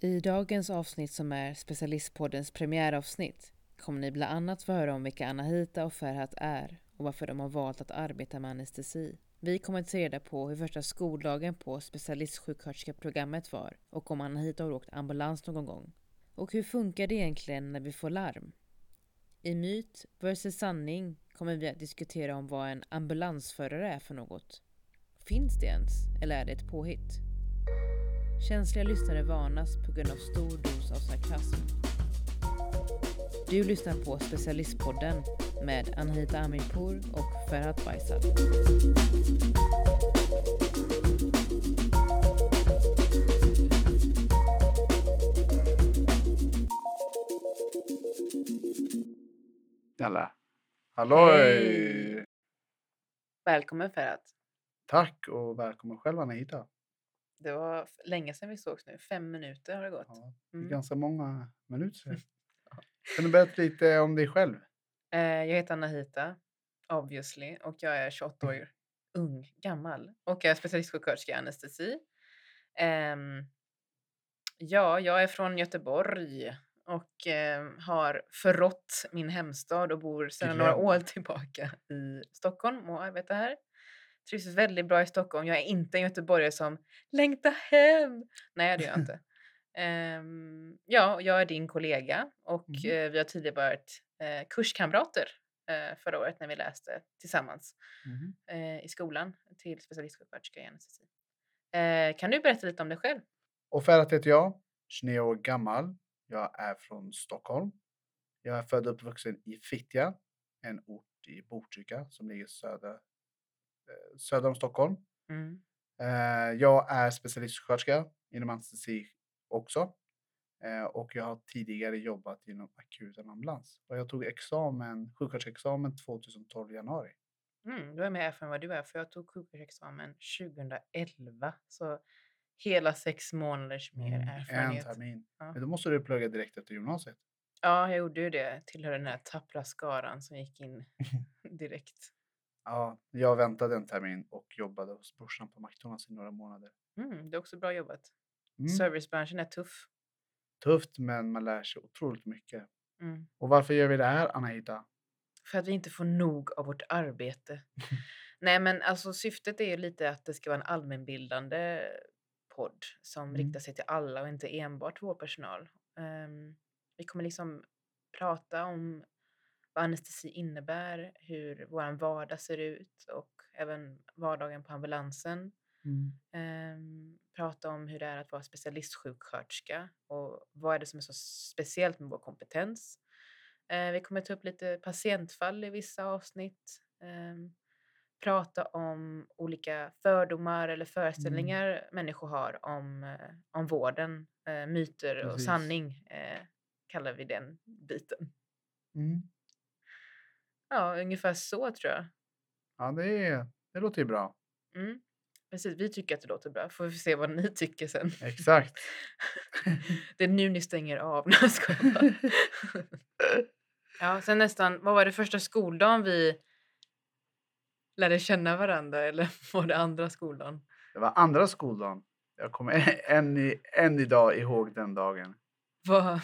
I dagens avsnitt som är Specialistpoddens premiäravsnitt kommer ni bland annat få höra om vilka Anahita och Ferhat är och varför de har valt att arbeta med anestesi. Vi kommer att se reda på hur första skoldagen på specialistsjuksköterskeprogrammet var och om Anahita har åkt ambulans någon gång. Och hur funkar det egentligen när vi får larm? I myt vs sanning kommer vi att diskutera om vad en ambulansförare är för något. Finns det ens? Eller är det ett påhitt? Känsliga lyssnare varnas på grund av stor dos av sarkasm. Du lyssnar på Specialistpodden med Anhita Amirpour och Ferhat Faisal. Jalla. Halloj! Välkommen Ferhat. Tack och välkommen själv Anahita. Det var länge sedan vi sågs nu. Fem minuter har det gått. Ja, det är Mm. ganska många minuter sedan. Kan du berätta lite om dig själv? Eh, jag heter Anahita, obviously, och jag är 28 år ung, gammal och jag är specialistsjuksköterska i anestesi. Ehm, ja, jag är från Göteborg och ehm, har förrått min hemstad och bor sedan några år tillbaka i Stockholm och arbetar här. Trivs väldigt bra i Stockholm. Jag är inte en göteborgare som längtar hem. Nej, det är jag inte. Ehm, ja, jag är din kollega och Mhm. eh, vi har tidigare varit eh, kurskamrater eh, förra året när vi läste tillsammans eh, i skolan till specialistsjuksköterska i anestesi. Kan du berätta lite om dig själv? Och Ferhat heter jag, 29 år gammal. Jag är från Stockholm. Jag är född och uppvuxen i Fittja, en ort i Botkyrka som ligger söder, söder om Stockholm. Mm. Eh, jag är specialistsjuksköterska inom anestesi också. Eh, och jag har tidigare jobbat inom akuten ambulans. Och jag tog examen, sjuksköterskeexamen 2012 i januari. Mm, du är mer erfaren än vad du är, för jag tog sjuksköterskeexamen 2011. Så hela sex månaders mer Mm, En erfarenhet. termin. Ja. Men då måste du plugga direkt efter gymnasiet. Ja, jag gjorde ju det. Tillhörde den här tappra skaran som gick in direkt. Ja, jag väntade en termin och jobbade hos brorsan på McDonalds i några månader. Mm, det är också bra jobbat. Mm. Servicebranschen är tuff. Tufft, men man lär sig otroligt mycket. Mm. Och varför gör vi det här, Anahita? För att vi inte får nog av vårt arbete. Nej, men alltså syftet är ju lite att det ska vara en allmänbildande podd som Mm. riktar sig till alla och inte enbart vårdpersonal. Um, vi kommer liksom prata om vad anestesi innebär, hur vår vardag ser ut och även vardagen på ambulansen. Mm. Ehm, prata om hur det är att vara specialistsjuksköterska och vad är det som är så speciellt med vår kompetens. Eh, vi kommer ta upp lite patientfall i vissa avsnitt. ehm, prata om olika fördomar eller föreställningar människor har om, eh, om vården. Eh, myter och Precis. sanning eh, kallar vi den biten. Mm. Ja, ungefär så tror jag. Ja, det, är, det låter ju bra. Mm. Precis, vi tycker att det låter bra. Får vi se vad ni tycker sen. Exakt. det är nu ni stänger av. Ja, sen nästan, vad var det första skoldagen vi lärde känna varandra eller var det andra skoldagen? Det var andra skoldagen. Jag kommer än, i, än idag ihåg den dagen. Vad,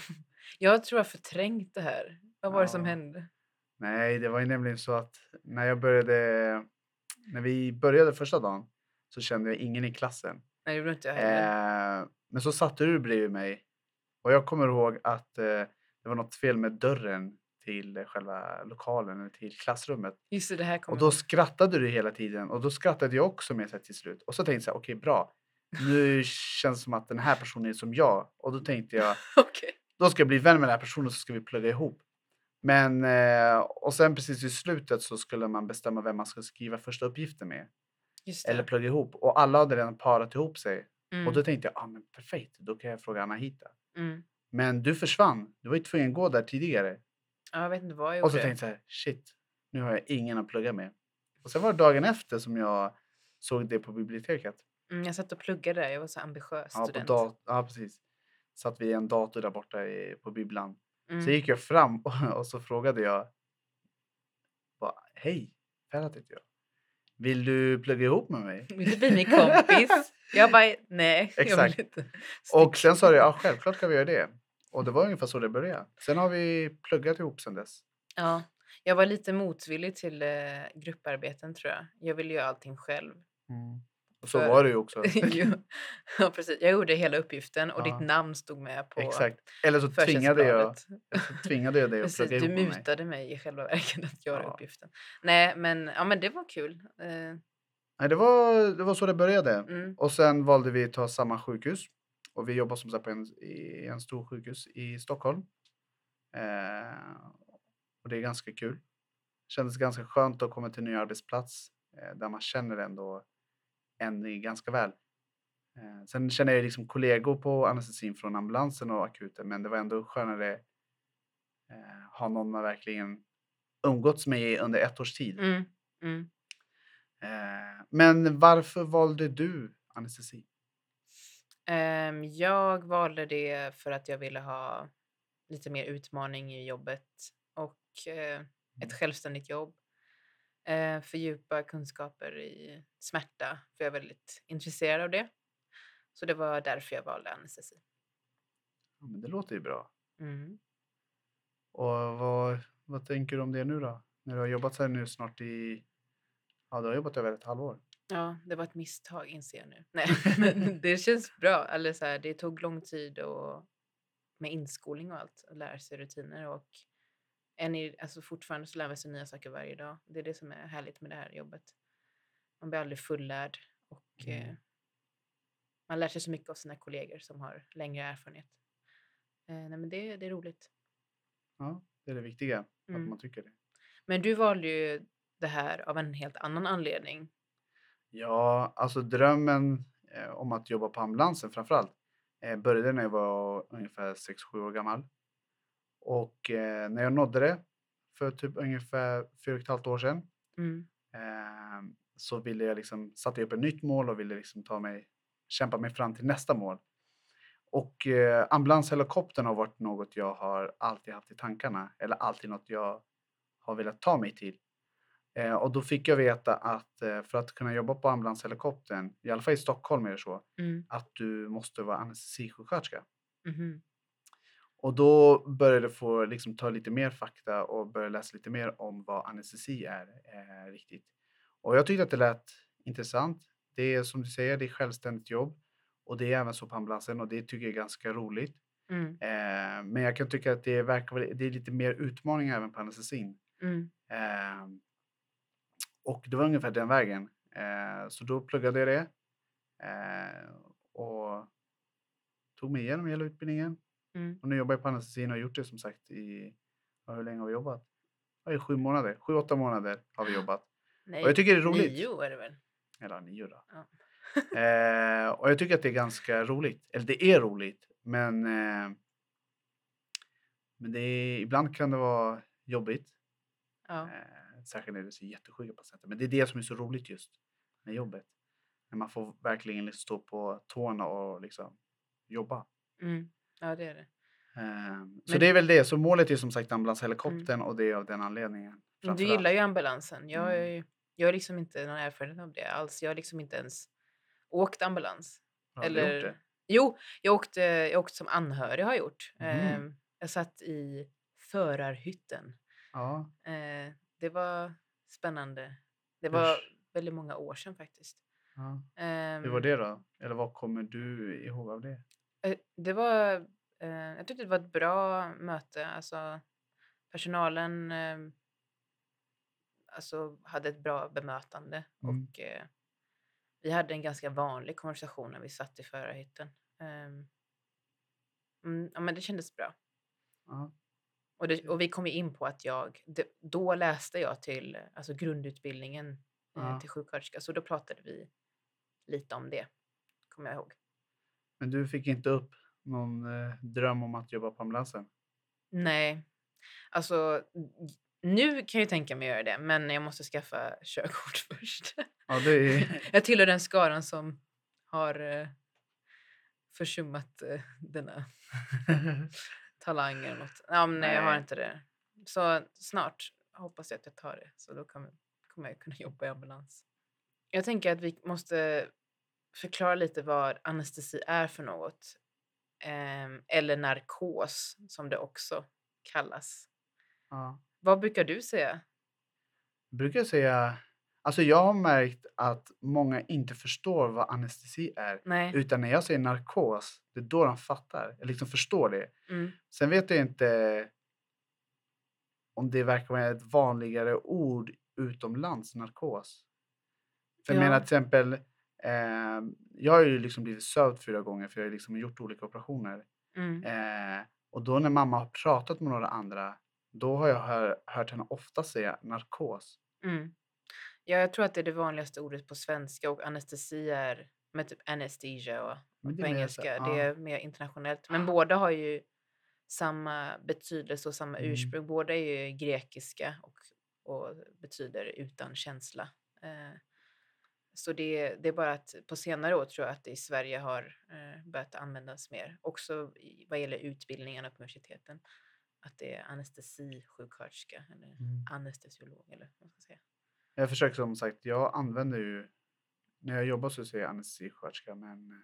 jag tror jag förträngt det här. Vad var det som Ja. hände? Nej, det var ju nämligen så att när jag började, när vi började första dagen så kände jag ingen i klassen. Nej, det gjorde inte jag heller. Eh, men så satte du bredvid mig och jag kommer ihåg att eh, det var något fel med dörren till själva lokalen eller till klassrummet. Just det, det här kommer Och då skrattade du hela tiden och då skrattade jag också med sig till slut. Och så tänkte jag okej bra. Nu känns det som att den här personen är som jag. Och då tänkte jag, Okej. då ska jag bli vän med den här personen så ska vi plugga ihop. Men, eh, och sen precis i slutet så skulle man bestämma vem man ska skriva första uppgiften med. Eller plugga ihop. Och alla hade redan parat ihop sig. mm. Och då tänkte jag, ah, men perfekt, då kan jag fråga Anahita. mm. Men du försvann. Du var ju tvungen att gå där tidigare. Ja, jag vet inte vad jag Och så gjorde. tänkte jag shit, nu har jag ingen att plugga med. Och sen var det dagen efter som jag såg det på biblioteket. Mm, jag satt och pluggade där. Jag var så ambitiös Ja, på student. dat- ja precis. Satt vid en dator där borta i, på bibblan. Mm. Så gick jag fram och, och så frågade jag. Bara, Hej, Ferhat heter jag. Vill du plugga ihop med mig? Vill du bli min kompis? Jag bara, nej. Jag Exakt. Och sen sa du, ja självklart kan vi göra det. Och det var ungefär så det började. Sen har vi pluggat ihop sen dess. Ja, jag var lite motvillig till eh, grupparbeten tror jag. Jag ville göra allting själv. Och så För- var det ju också. Ja, precis. Jag gjorde hela uppgiften och Ja. ditt namn stod med på Exakt. Eller så tvingade jag, så tvingade jag dig att plugga du ihop mig. mutade mig i själva verket att göra Ja. uppgiften. Nej, men, ja, men det var kul. Eh, Nej, det, var, det var så det började. mm, Och sen valde vi att ta samma sjukhus. Och vi jobbar som sagt på en, i en stor sjukhus i Stockholm. Eh, och det är ganska kul. Kändes ganska skönt att komma till en ny arbetsplats eh, där man känner ändå en ganska väl. Eh, sen känner jag liksom kollegor på anestesin från ambulansen och akuten, men det var ändå skönare eh, ha någon man verkligen umgåtts med under ett års tid. mm, mm. Eh, men varför valde du anestesi? Ehm, jag valde det för att jag ville ha lite mer utmaning i jobbet och ett självständigt jobb. Eh, fördjupa kunskaper i smärta, för jag är väldigt intresserad av det. Så det var därför jag valde anestesi. Ja, men det låter ju bra. Mm. Och vad, vad tänker du om det nu då? När du har jobbat här nu snart i... Ja, du har jobbat över ett halvår. Ja, det var ett misstag inser jag nu. Nej, men det känns bra. Eller så här, det tog lång tid och med inskolning och allt, att lära sig rutiner och än i, alltså fortfarande så lär man sig nya saker varje dag. Det är det som är härligt med det här jobbet. Man blir aldrig fullärd och Mm. eh, man lär sig så mycket av sina kollegor som har längre erfarenhet. Eh, nej, men det, det är roligt. Ja, det är det viktiga, att Mm. man tycker det. Men du valde ju det här av en helt annan anledning. Ja, alltså drömmen eh, om att jobba på ambulansen framförallt eh, började när jag var ungefär 6-7 år gammal. Och eh, när jag nådde det för typ ungefär 4,5 år sedan Mm. eh, så ville jag liksom, satte jag upp ett nytt mål och ville liksom ta mig, kämpa mig fram till nästa mål. Och eh, ambulanshelikoptern har varit något jag har alltid haft i tankarna, eller alltid något jag har velat ta mig till. Eh, och då fick jag veta att eh, för att kunna jobba på ambulanshelikoptern, i alla fall i Stockholm är det så, Mm. att du måste vara anestesisjuksköterska. Mhm. Och då började jag få liksom ta lite mer fakta och börja läsa lite mer om vad anestesi är eh, riktigt. Och jag tyckte att det lät intressant. Det är som du säger, det är självständigt jobb och det är även så på ambulansen och det tycker jag är ganska roligt. Mm. Eh, men jag kan tycka att det verkar det är lite mer utmaning även på anestesin. Mm. Eh, och det var ungefär den vägen. Eh, så då pluggade jag det eh, och tog mig igenom hela utbildningen. Mm. Och nu jobbar jag på anestesin och har gjort det som sagt i, ja, hur länge har vi jobbat? Ja, i sju månader, sju, åtta månader har vi jobbat. Nej, Och jag tycker det är roligt. nio är det väl? Eller nio då. Ja. eh, och jag tycker att det är ganska roligt. Eller det är roligt, men, eh, men det är, ibland kan det vara jobbigt. Ja. Eh, särskilt när det är så jättesjuka patienter. Men det är det som är så roligt just med jobbet. När man får verkligen liksom stå på tårna och liksom jobba. Mm. Ja, det är det. Ehm, så det är väl det. Så målet är som sagt ambulanshelikoptern och det är av den anledningen. Men Du gillar ju ambulansen. Jag, Mm. är jag har liksom inte någon erfarenhet av det alls. Jag har liksom inte ens åkt ambulans. Har du gjort eller- det? Jo, jag åkte, jag åkte som anhörig har jag gjort. Mhm. Ehm, jag satt i förarhytten. Ja. Eh, det var spännande. Det var Usch. väldigt många år sedan faktiskt. ja. Ehm, Hur var det då? Eller vad kommer du ihåg av det? Eh, Det var, eh, jag tyckte det var ett bra möte. Alltså, personalen eh, alltså, hade ett bra bemötande Mm. och eh, vi hade en ganska vanlig konversation när vi satt i förarhytten. Ehm, mm, ja, men det kändes bra. Ja. Och, det, och vi kom ju in på att jag, det, då läste jag till alltså grundutbildningen eh, Ja. till sjuksköterska, så då pratade vi lite om det, kommer jag ihåg. Men du fick inte upp någon eh, dröm om att jobba på ambulansen? Nej, alltså nu kan jag tänka mig att göra det, men jag måste skaffa körkort först. Ja, det är... jag tillhör den skaran som har eh, försummat eh, denna talang eller något. Ja, men nej, jag har Nej. inte det. Så snart hoppas jag att jag tar det, så då kommer, kommer jag kunna jobba i ambulans. Jag tänker att vi måste förklara lite vad anestesi är för något. Ehm, eller narkos som det också kallas. Ja. Vad brukar du säga? Jag brukar säga, alltså jag har märkt att många inte förstår vad anestesi är. Nej. Utan när jag säger narkos, det är då de fattar, eller liksom förstår det. Mm. Sen vet jag inte om det verkar vara ett vanligare ord utomlands, narkos. För jag Ja. menar till exempel, eh, jag har ju liksom blivit sövd fyra gånger för jag har liksom gjort olika operationer. Mm. Eh, och då när mamma har pratat med några andra, då har jag hör, hört henne ofta säga narkos. Mm. Ja, jag tror att det är det vanligaste ordet på svenska och anestesi är med typ anesthesia och på så- engelska. ja. Det är mer internationellt. Men båda har ju samma betydelse och samma Mm. ursprung. Båda är ju grekiska och, och betyder utan känsla. Eh, så det, det är bara att på senare år tror jag att det i Sverige har eh, börjat användas mer. Också i, vad gäller utbildningarna på universiteten. Att det är anestesisjuksköterska eller Mm. anestesiolog eller vad man ska säga. Jag försöker som sagt, jag använder ju, när jag jobbar så säger jag anestesisköterska men eh,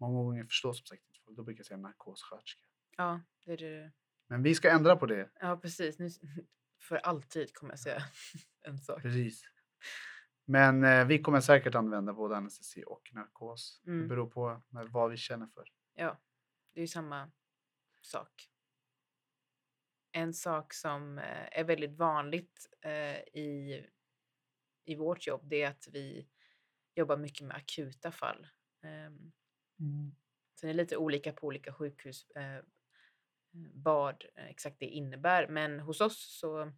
många gånger förstår som sagt inte folk, då brukar jag säga narkossköterska. Ja, det är det. Men vi ska ändra på det. Ja, precis. Nu, för alltid kommer jag säga en sak. Precis. Men eh, vi kommer säkert använda både anestesi och narkos. Det Mm. beror på med vad vi känner för. Ja, det är ju samma sak. En sak som eh, är väldigt vanligt eh, i, i vårt jobb det är att vi jobbar mycket med akuta fall. Ehm, Sen är det lite olika på olika sjukhus eh, vad eh, exakt det innebär. Men hos oss så eh,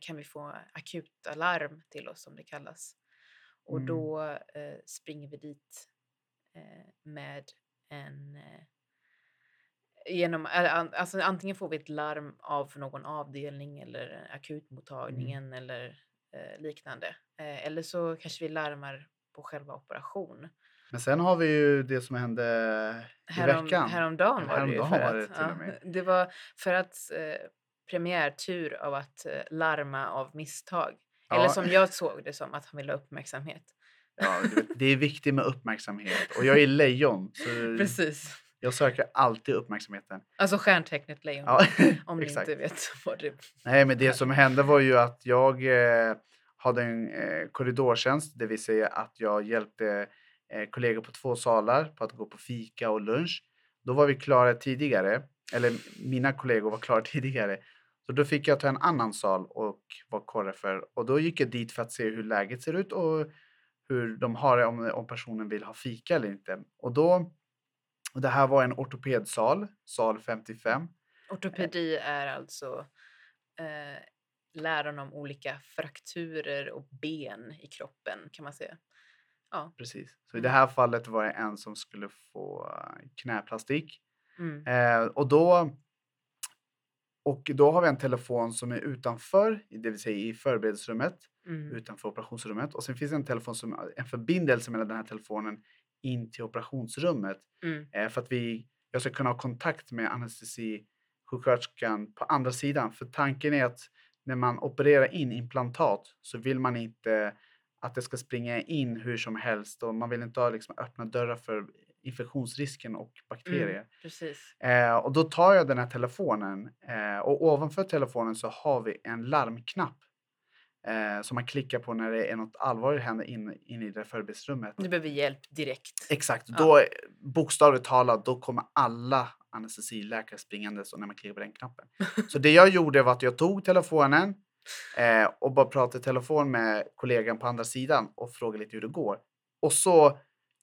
kan vi få akuta larm till oss som det kallas. Och Mm. då eh, springer vi dit eh, med en... Eh, genom, alltså antingen får vi ett larm av någon avdelning eller akutmottagningen eller eh, liknande. Eh, eller så kanske vi larmar på själva operation. Men sen har vi ju det som hände i Härom, veckan. Häromdagen var det ju. För var det att, med. det var för att eh, premiärtur av att eh, larma av misstag. Eller Ja. som jag såg det som, att han ville ha uppmärksamhet. Ja, det är viktigt med uppmärksamhet. Och jag är lejon, Precis. jag söker alltid uppmärksamheten. Alltså stjärntecknet lejon. Ja, om ni inte vet vad det Nej, men det som hände var ju att jag eh, hade en eh, korridortjänst, det vill säga att jag hjälpte eh, kollegor på två salar på att gå på fika och lunch. Då var vi klara tidigare, eller mina kollegor var klara tidigare. Så då fick jag ta en annan sal och vara korre för. Och då gick jag dit för att se hur läget ser ut och hur de har det om, om personen vill ha fika eller inte. Och då, och det här var en ortopedsal, sal 55. Ortopedi är alltså eh, läran om olika frakturer och ben i kroppen kan man säga. Ja. Precis. Så i Mm. det här fallet var det en som skulle få eh, knäplastik. Mm. Eh, och, då, och då har vi en telefon som är utanför, det vill säga i förberedelserummet, Mm. utanför operationsrummet. Och sen finns det en telefon som en förbindelse mellan den här telefonen in till operationsrummet. Mm. Eh, för att vi, jag ska kunna ha kontakt med anestesisjuksköterskan på andra sidan. För tanken är att när man opererar in implantat så vill man inte att det ska springa in hur som helst och man vill inte ha liksom, öppna dörrar för infektionsrisken och bakterier. Mm. Precis. Eh, och då tar jag den här telefonen eh, och ovanför telefonen så har vi en larmknapp eh, som man klickar på när det är något allvarligt händer in, in i det förberedelserummet. Du behöver hjälp direkt. Exakt, Ja. då bokstavligt talat, då kommer alla anestesiläkare springandes och när man klickar på den knappen. Så det jag gjorde var att jag tog telefonen eh, och bara pratade i telefon med kollegan på andra sidan och frågade lite hur det går. Och så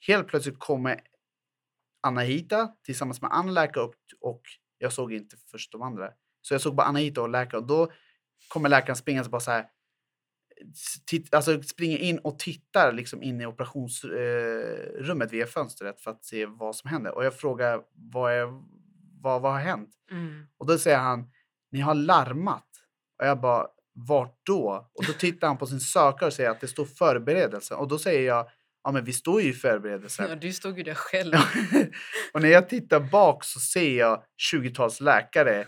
helt plötsligt kommer Anahita tillsammans med andra läkare upp och jag såg inte först de andra. Så jag såg bara Anahita och läkare och då kommer läkaren springandes bara så här titt, alltså springer in och tittar liksom in i operationsrummet eh, via fönstret för att se vad som händer. Och jag frågar vad, är, vad, vad har hänt? Mm. Och då säger han, ni har larmat. Och jag bara, vart då? Och då tittar han på sin sökare och säger att det står förberedelse. Och då säger jag, ja men vi står ju i förberedelse. Ja, du stod ju där själv. och när jag tittar bak så ser jag 20-tals läkare.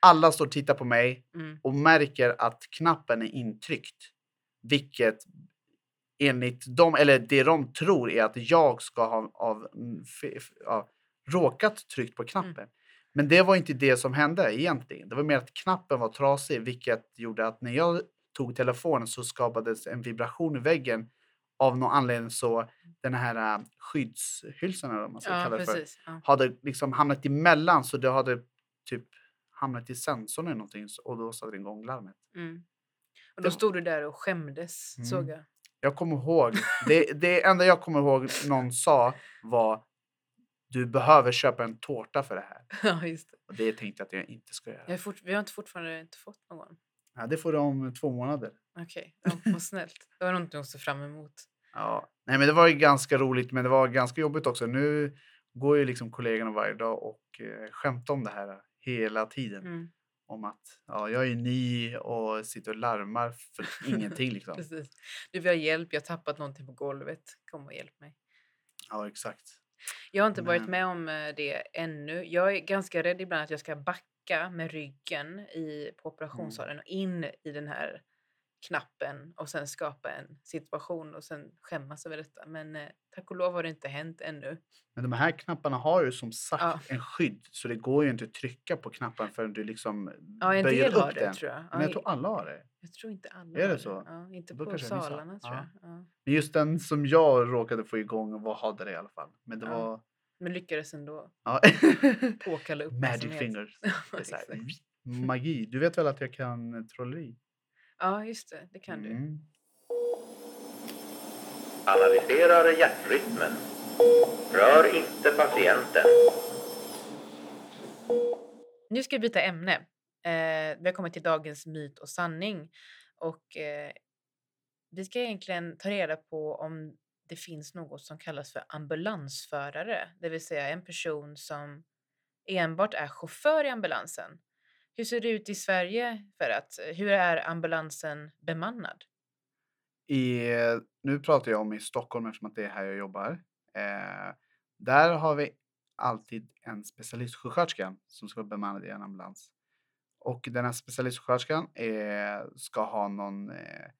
Alla står och tittar på mig Mm. och märker att knappen är intryckt. Vilket enligt dem, eller det de tror är att jag ska ha av, mm, ja, råkat tryckt på knappen. Men det var inte det som hände egentligen. Det var mer att knappen var trasig, vilket gjorde att när jag tog telefonen så skapades en vibration i väggen. Av någon anledning så den här äh, skyddshylsan, eller vad man ska Ja, kalla det för. Ja. hade liksom hamnat emellan så det hade typ hamnat i sensorn eller någonting och då satte det igång larmet. Mm. Och då stod du där och skämdes, Mm. såg jag. Jag kommer ihåg, det, det enda jag kommer ihåg någon sa var du behöver köpa en tårta för det här. Ja, just det. Och det tänkte jag att jag inte ska göra. Jag fort, vi har inte fortfarande inte fått någon. Ja, det får du om två månader. Okej, ja, vad snällt. Det var någonting att se fram emot. Ja. Nej, men det var ju ganska roligt, men det var ganska jobbigt också. Nu går ju liksom kollegorna varje dag och eh, skämtar om det här hela tiden. Mm, Om att ja, jag är ny och sitter och larmar för ingenting. Liksom. precis. Du vill ha hjälp, jag har tappat någonting på golvet. Kom och hjälp mig. Ja, exakt. Jag har inte varit med om eh, det ännu. Jag är ganska rädd ibland att jag ska backa med ryggen i, på operationssalen och in i den här knappen och sen skapa en situation och sen skämmas över detta. Men eh, tack och lov har det inte hänt ännu. Men de här knapparna har ju som sagt Ja. en skydd, så det går ju inte att trycka på knappen förrän du liksom Ja, en böjer del upp har det den. tror jag. Men Ja, jag tror alla har det. Jag tror inte alla Är det så? Ja, inte Då på salarna tror Ja. jag. Ja. Just den som jag råkade få igång var, hade det i alla fall. Men det Ja. var... Men lyckades ändå Ja. påkalla Magic uppmärksamhet. fingers. Ja, Det är så här, exakt. magi. Du vet väl att jag kan trolleri? ja, just det. Det kan du. Mm. Analyserar hjärtrytmen. Rör inte patienten. Nu ska vi byta ämne. Eh, vi har kommit till dagens myt och sanning. Och eh, vi ska egentligen ta reda på om det finns något som kallas för ambulansförare. Det vill säga en person som enbart är chaufför i ambulansen. Hur ser det ut i Sverige? För att, eh, hur är ambulansen bemannad? I, nu pratar jag om i Stockholm eftersom att det är här jag jobbar. Eh, där har vi alltid en specialistsjuksköterska som ska vara bemannad i en ambulans. Och den här specialistsjuksköterskan eh, ska ha någon eh,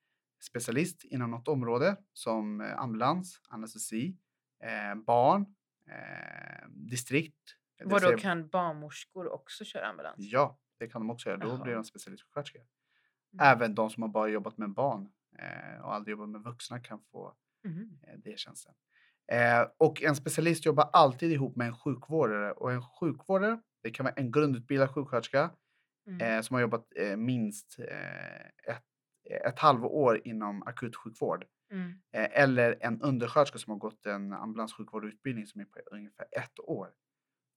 specialist inom något område som eh, ambulans, anestesi, eh, barn, distrikt. Vadå, säga- kan barnmorskor också köra ambulans? Ja, det kan de också göra. Då blir de specialistsjuksköterskor. Mm. Även de som har bara jobbat med barn och aldrig jobbat med vuxna kan få eh, det tjänsten. Och en specialist jobbar alltid ihop med en sjukvårdare och en sjukvårdare, det kan vara en grundutbildad sjuksköterska Mm. eh, som har jobbat eh, minst eh, ett, ett halvår inom akutsjukvård. Mm. Eller en undersköterska som har gått en ambulanssjukvårdsutbildning som är på ungefär ett år.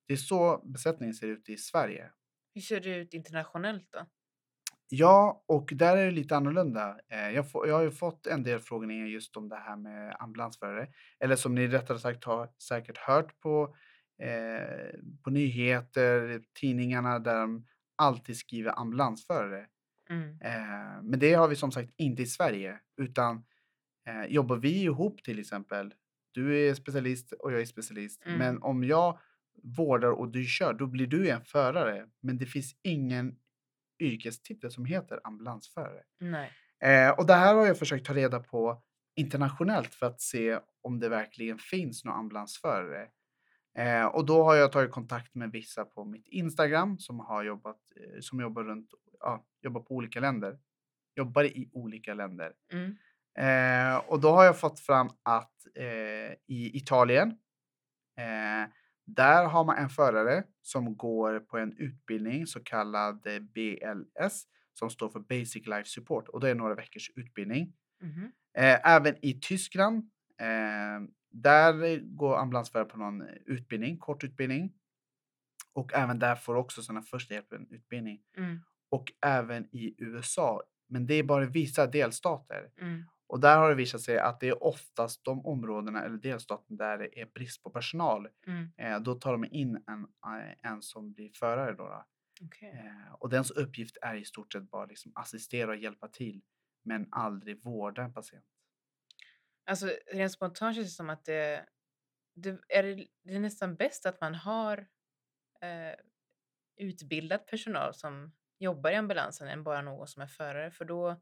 Det är så besättningen ser ut i Sverige. Hur ser det ut internationellt då? Ja, och där är det lite annorlunda. Jag, får, jag har ju fått en del frågningar just om det här med ambulansförare. Eller som ni rättare sagt har säkert hört på, eh, på nyheter, tidningarna där de alltid skriver ambulansförare. Mm. Eh, men det har vi som sagt inte i Sverige. Utan eh, jobbar vi ihop till exempel, du är specialist och jag är specialist. Mm. Men om jag vårdar och du kör, då blir du en förare. Men det finns ingen yrkestitel som heter ambulansförare. Nej. Eh, och det här har jag försökt ta reda på internationellt för att se om det verkligen finns några ambulansförare. Eh, och då har jag tagit kontakt med vissa på mitt Instagram som har jobbat, eh, som jobbar runt, ja, jobbar på olika länder. Jobbar i olika länder. Mm. Eh, och då har jag fått fram att eh, i Italien, eh, där har man en förare som går på en utbildning så kallad eh, BLS som står för Basic Life Support och det är några veckors utbildning. Eh, även i Tyskland, där går ambulansförare på någon utbildning, kort utbildning. Och även där får också sådana första hjälpen-utbildning. Mm. Och även i USA, men det är bara vissa delstater. Mm. Och där har det visat sig att det är oftast de områdena eller delstaten där det är brist på personal. Mm. Eh, då tar de in en, eh, en som blir förare. Då, då. Okej. Eh, och dens uppgift är i stort sett bara liksom assistera och hjälpa till. Men aldrig vårda en patient. Alltså rent spontant känns det som att det, det, är, det, det är nästan bäst att man har eh, utbildad personal som jobbar i ambulansen än bara någon som är förare för då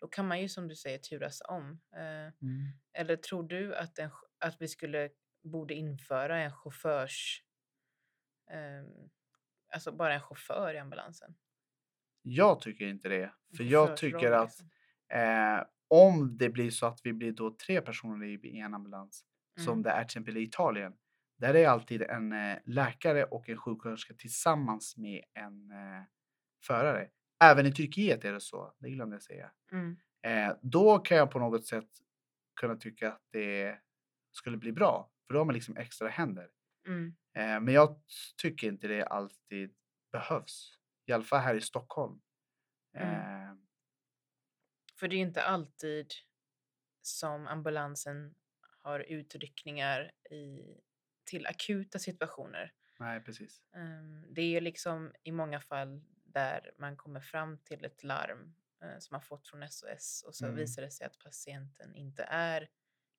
då kan man ju som du säger turas om. Eh, Mm. eller tror du att, en, att vi skulle borde införa en chaufförs... ehm, alltså bara en chaufför i ambulansen? Jag tycker inte det. För jag tycker att liksom. eh, om det blir så att vi blir då tre personer i, en ambulans, som Mm. det är till exempel i Italien, där är alltid en eh, läkare och en sjuksköterska tillsammans med en eh, förare. Även i Turkiet är det så, det glömde jag säga. Mm. Eh, då kan jag på något sätt kunna tycka att det skulle bli bra, för då har man liksom extra händer. Mm. Eh, men jag tycker inte det alltid behövs. I alla fall här i Stockholm. Mm. För det är inte alltid som ambulansen har utryckningar i, till akuta situationer. nej, precis. Ehm, Det är ju liksom i många fall där man kommer fram till ett larm eh, som man fått från SOS och så Mm. visar det sig att patienten inte är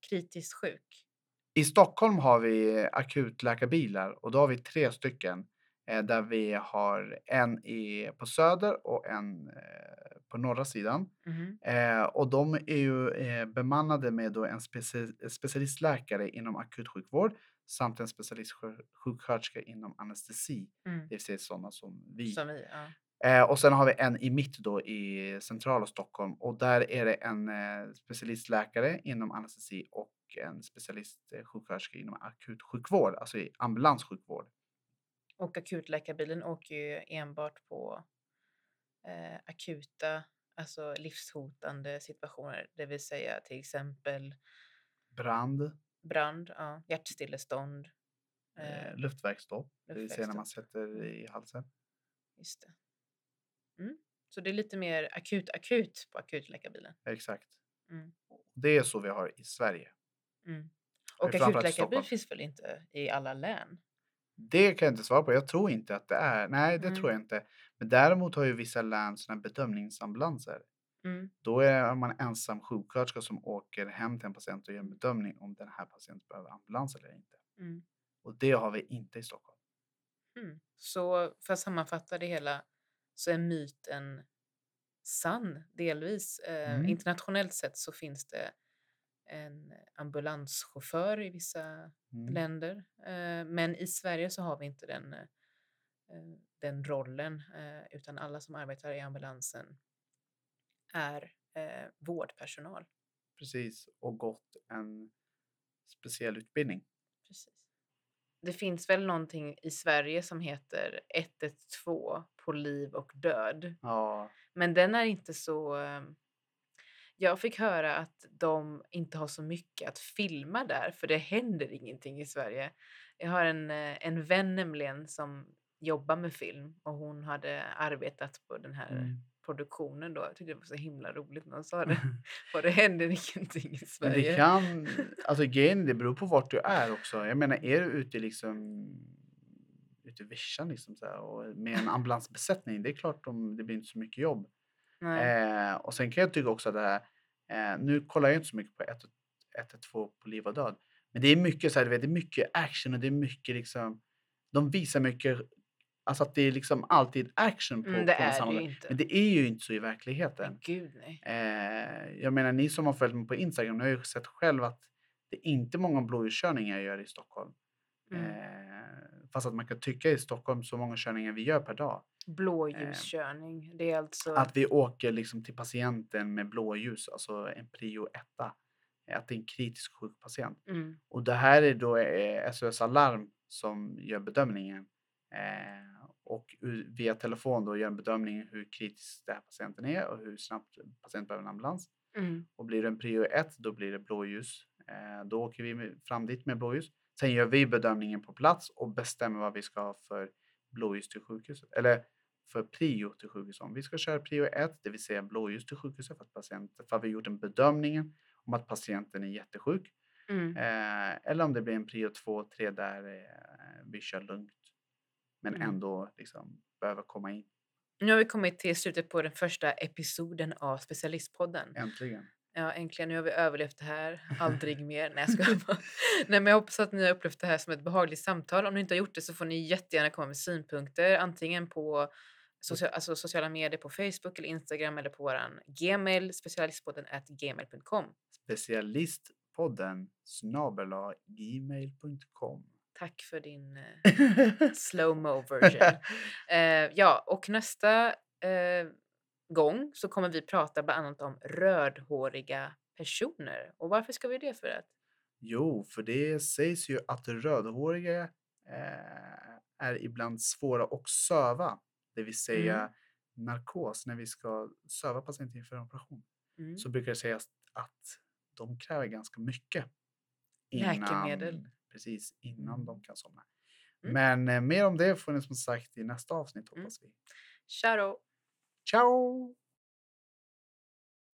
kritiskt sjuk. I Stockholm har vi akutläkarbilar och då har vi tre stycken. Eh, där vi har en i, på söder och en eh, på norra sidan. Mhm. Eh, och de är ju eh, bemannade med då en speci- specialistläkare inom akutsjukvård samt en specialistsjuksköterska inom anestesi. Mm. Det vill säga sådana som vi. Som vi, ja. Eh, och sen har vi en i mitt då i centrala Stockholm och där är det en eh, specialistläkare inom anestesi och en specialistsjuksköterska inom akutsjukvård, alltså i ambulanssjukvård. Och akutläkarbilen åker ju enbart på eh, akuta, alltså livshotande situationer. Det vill säga till exempel Brand, brand, ja, hjärtstillestånd. eh, Eh, luftverksstopp, det vill säga när man sätter i halsen. just det. Mm. Så det är lite mer akut, akut på akutläkarbilen. Exakt. Mm. Det är så vi har i Sverige. Mm. Och akutläkarbil finns väl inte i alla län? Det kan jag inte svara på. Jag tror inte att det är. Nej, det Mm. tror jag inte. Men däremot har ju vissa län såna bedömningsambulanser. Mm. Då är man ensam sjuksköterska som åker hem till en patient och gör en bedömning om den här patienten behöver ambulans eller inte. Mm. Och det har vi inte i Stockholm. Mm. Så för att sammanfatta det hela så är myten sann delvis. Eh, Mm. Internationellt sett så finns det en ambulanschaufför i vissa Mm. länder. Eh, men i Sverige så har vi inte den, eh, den rollen eh, utan alla som arbetar i ambulansen är eh, vårdpersonal. Precis. Och gått en speciell utbildning. Precis. Det finns väl någonting i Sverige som heter 112 på liv och död. Ja, Men den är inte så... eh, Jag fick höra att de inte har så mycket att filma där för det händer ingenting i Sverige. Jag har en, eh, en vän nämligen som jobbar med film och hon hade arbetat på den här mm. produktionen då. Jag tyckte det var så himla roligt när hon sa det. Och det händer ingenting i Men Sverige. det kan, alltså grejen, det beror på vart du är också. Jag menar, är du ute liksom ute i vischan liksom så här, och med en ambulansbesättning, det är klart de, det blir inte så mycket jobb. Eh, och sen kan jag tycka också att det här, eh, nu kollar jag inte så mycket på 112 på liv och död, men det är mycket så här, du vet, det är mycket action och det är mycket liksom, de visar mycket, alltså att det är liksom alltid action på, Mm, det på är det inte. Men det är ju inte så i verkligheten. Gud nej. Eh, jag menar, ni som har följt mig på Instagram, ni har ju sett själv att det är inte många blåljuskörningar jag gör i Stockholm. Mm. Eh, fast att man kan tycka i Stockholm så många körningar vi gör per dag. Blåljuskörning. Det är alltså... Att vi åker liksom till patienten med blåljus, alltså en prio etta. eh, Att det är en kritisk sjuk patient. Mm. Och det här är då eh, SOS Alarm som gör bedömningen. Eh, via telefon då gör en bedömning hur kritisk den här patienten är och hur snabbt patienten behöver en ambulans. Mm. Och blir det en prio 1 då blir det blåljus. Eh, då åker vi fram dit med blåljus. Sen gör vi bedömningen på plats och bestämmer vad vi ska ha för blåljus till sjukhuset. Eller för prio till sjukhuset. Om vi ska köra prio 1, det vill säga blåljus till sjukhuset för att, patienten, för att vi har gjort en bedömning om att patienten är jättesjuk. Mm. Eh, eller om det blir en prio 2 och 3 där eh, vi kör lugnt. Men Mm. ändå liksom behöver komma in. Nu har vi kommit till slutet på den första episoden av Specialistpodden. Äntligen. Ja, äntligen. Nu har vi överlevt det här. Aldrig mer. Nej, jag skojar bara. Nej, men jag hoppas att ni har upplevt det här som ett behagligt samtal. Om ni inte har gjort det så får ni jättegärna komma med synpunkter. Antingen på socia- alltså sociala medier på Facebook eller Instagram eller på våran Gmail, specialistpodden at gmail.com. Specialistpodden snabel-a gmail.com. Tack för din eh, slow-mo version. Eh, ja, och nästa eh, gång så kommer vi prata bland annat om rödhåriga personer. Och varför ska vi det för att? Jo, för det sägs ju att rödhåriga eh, är ibland svåra att söva. Det vill säga Mm. narkos, när vi ska söva patienter inför en operation. Mm. Så brukar det sägas att de kräver ganska mycket. Läkemedel. Precis, innan de kan somna. Mm. Men eh, mer om det får ni som sagt i nästa avsnitt Mm. hoppas vi. Ciao! Ciao!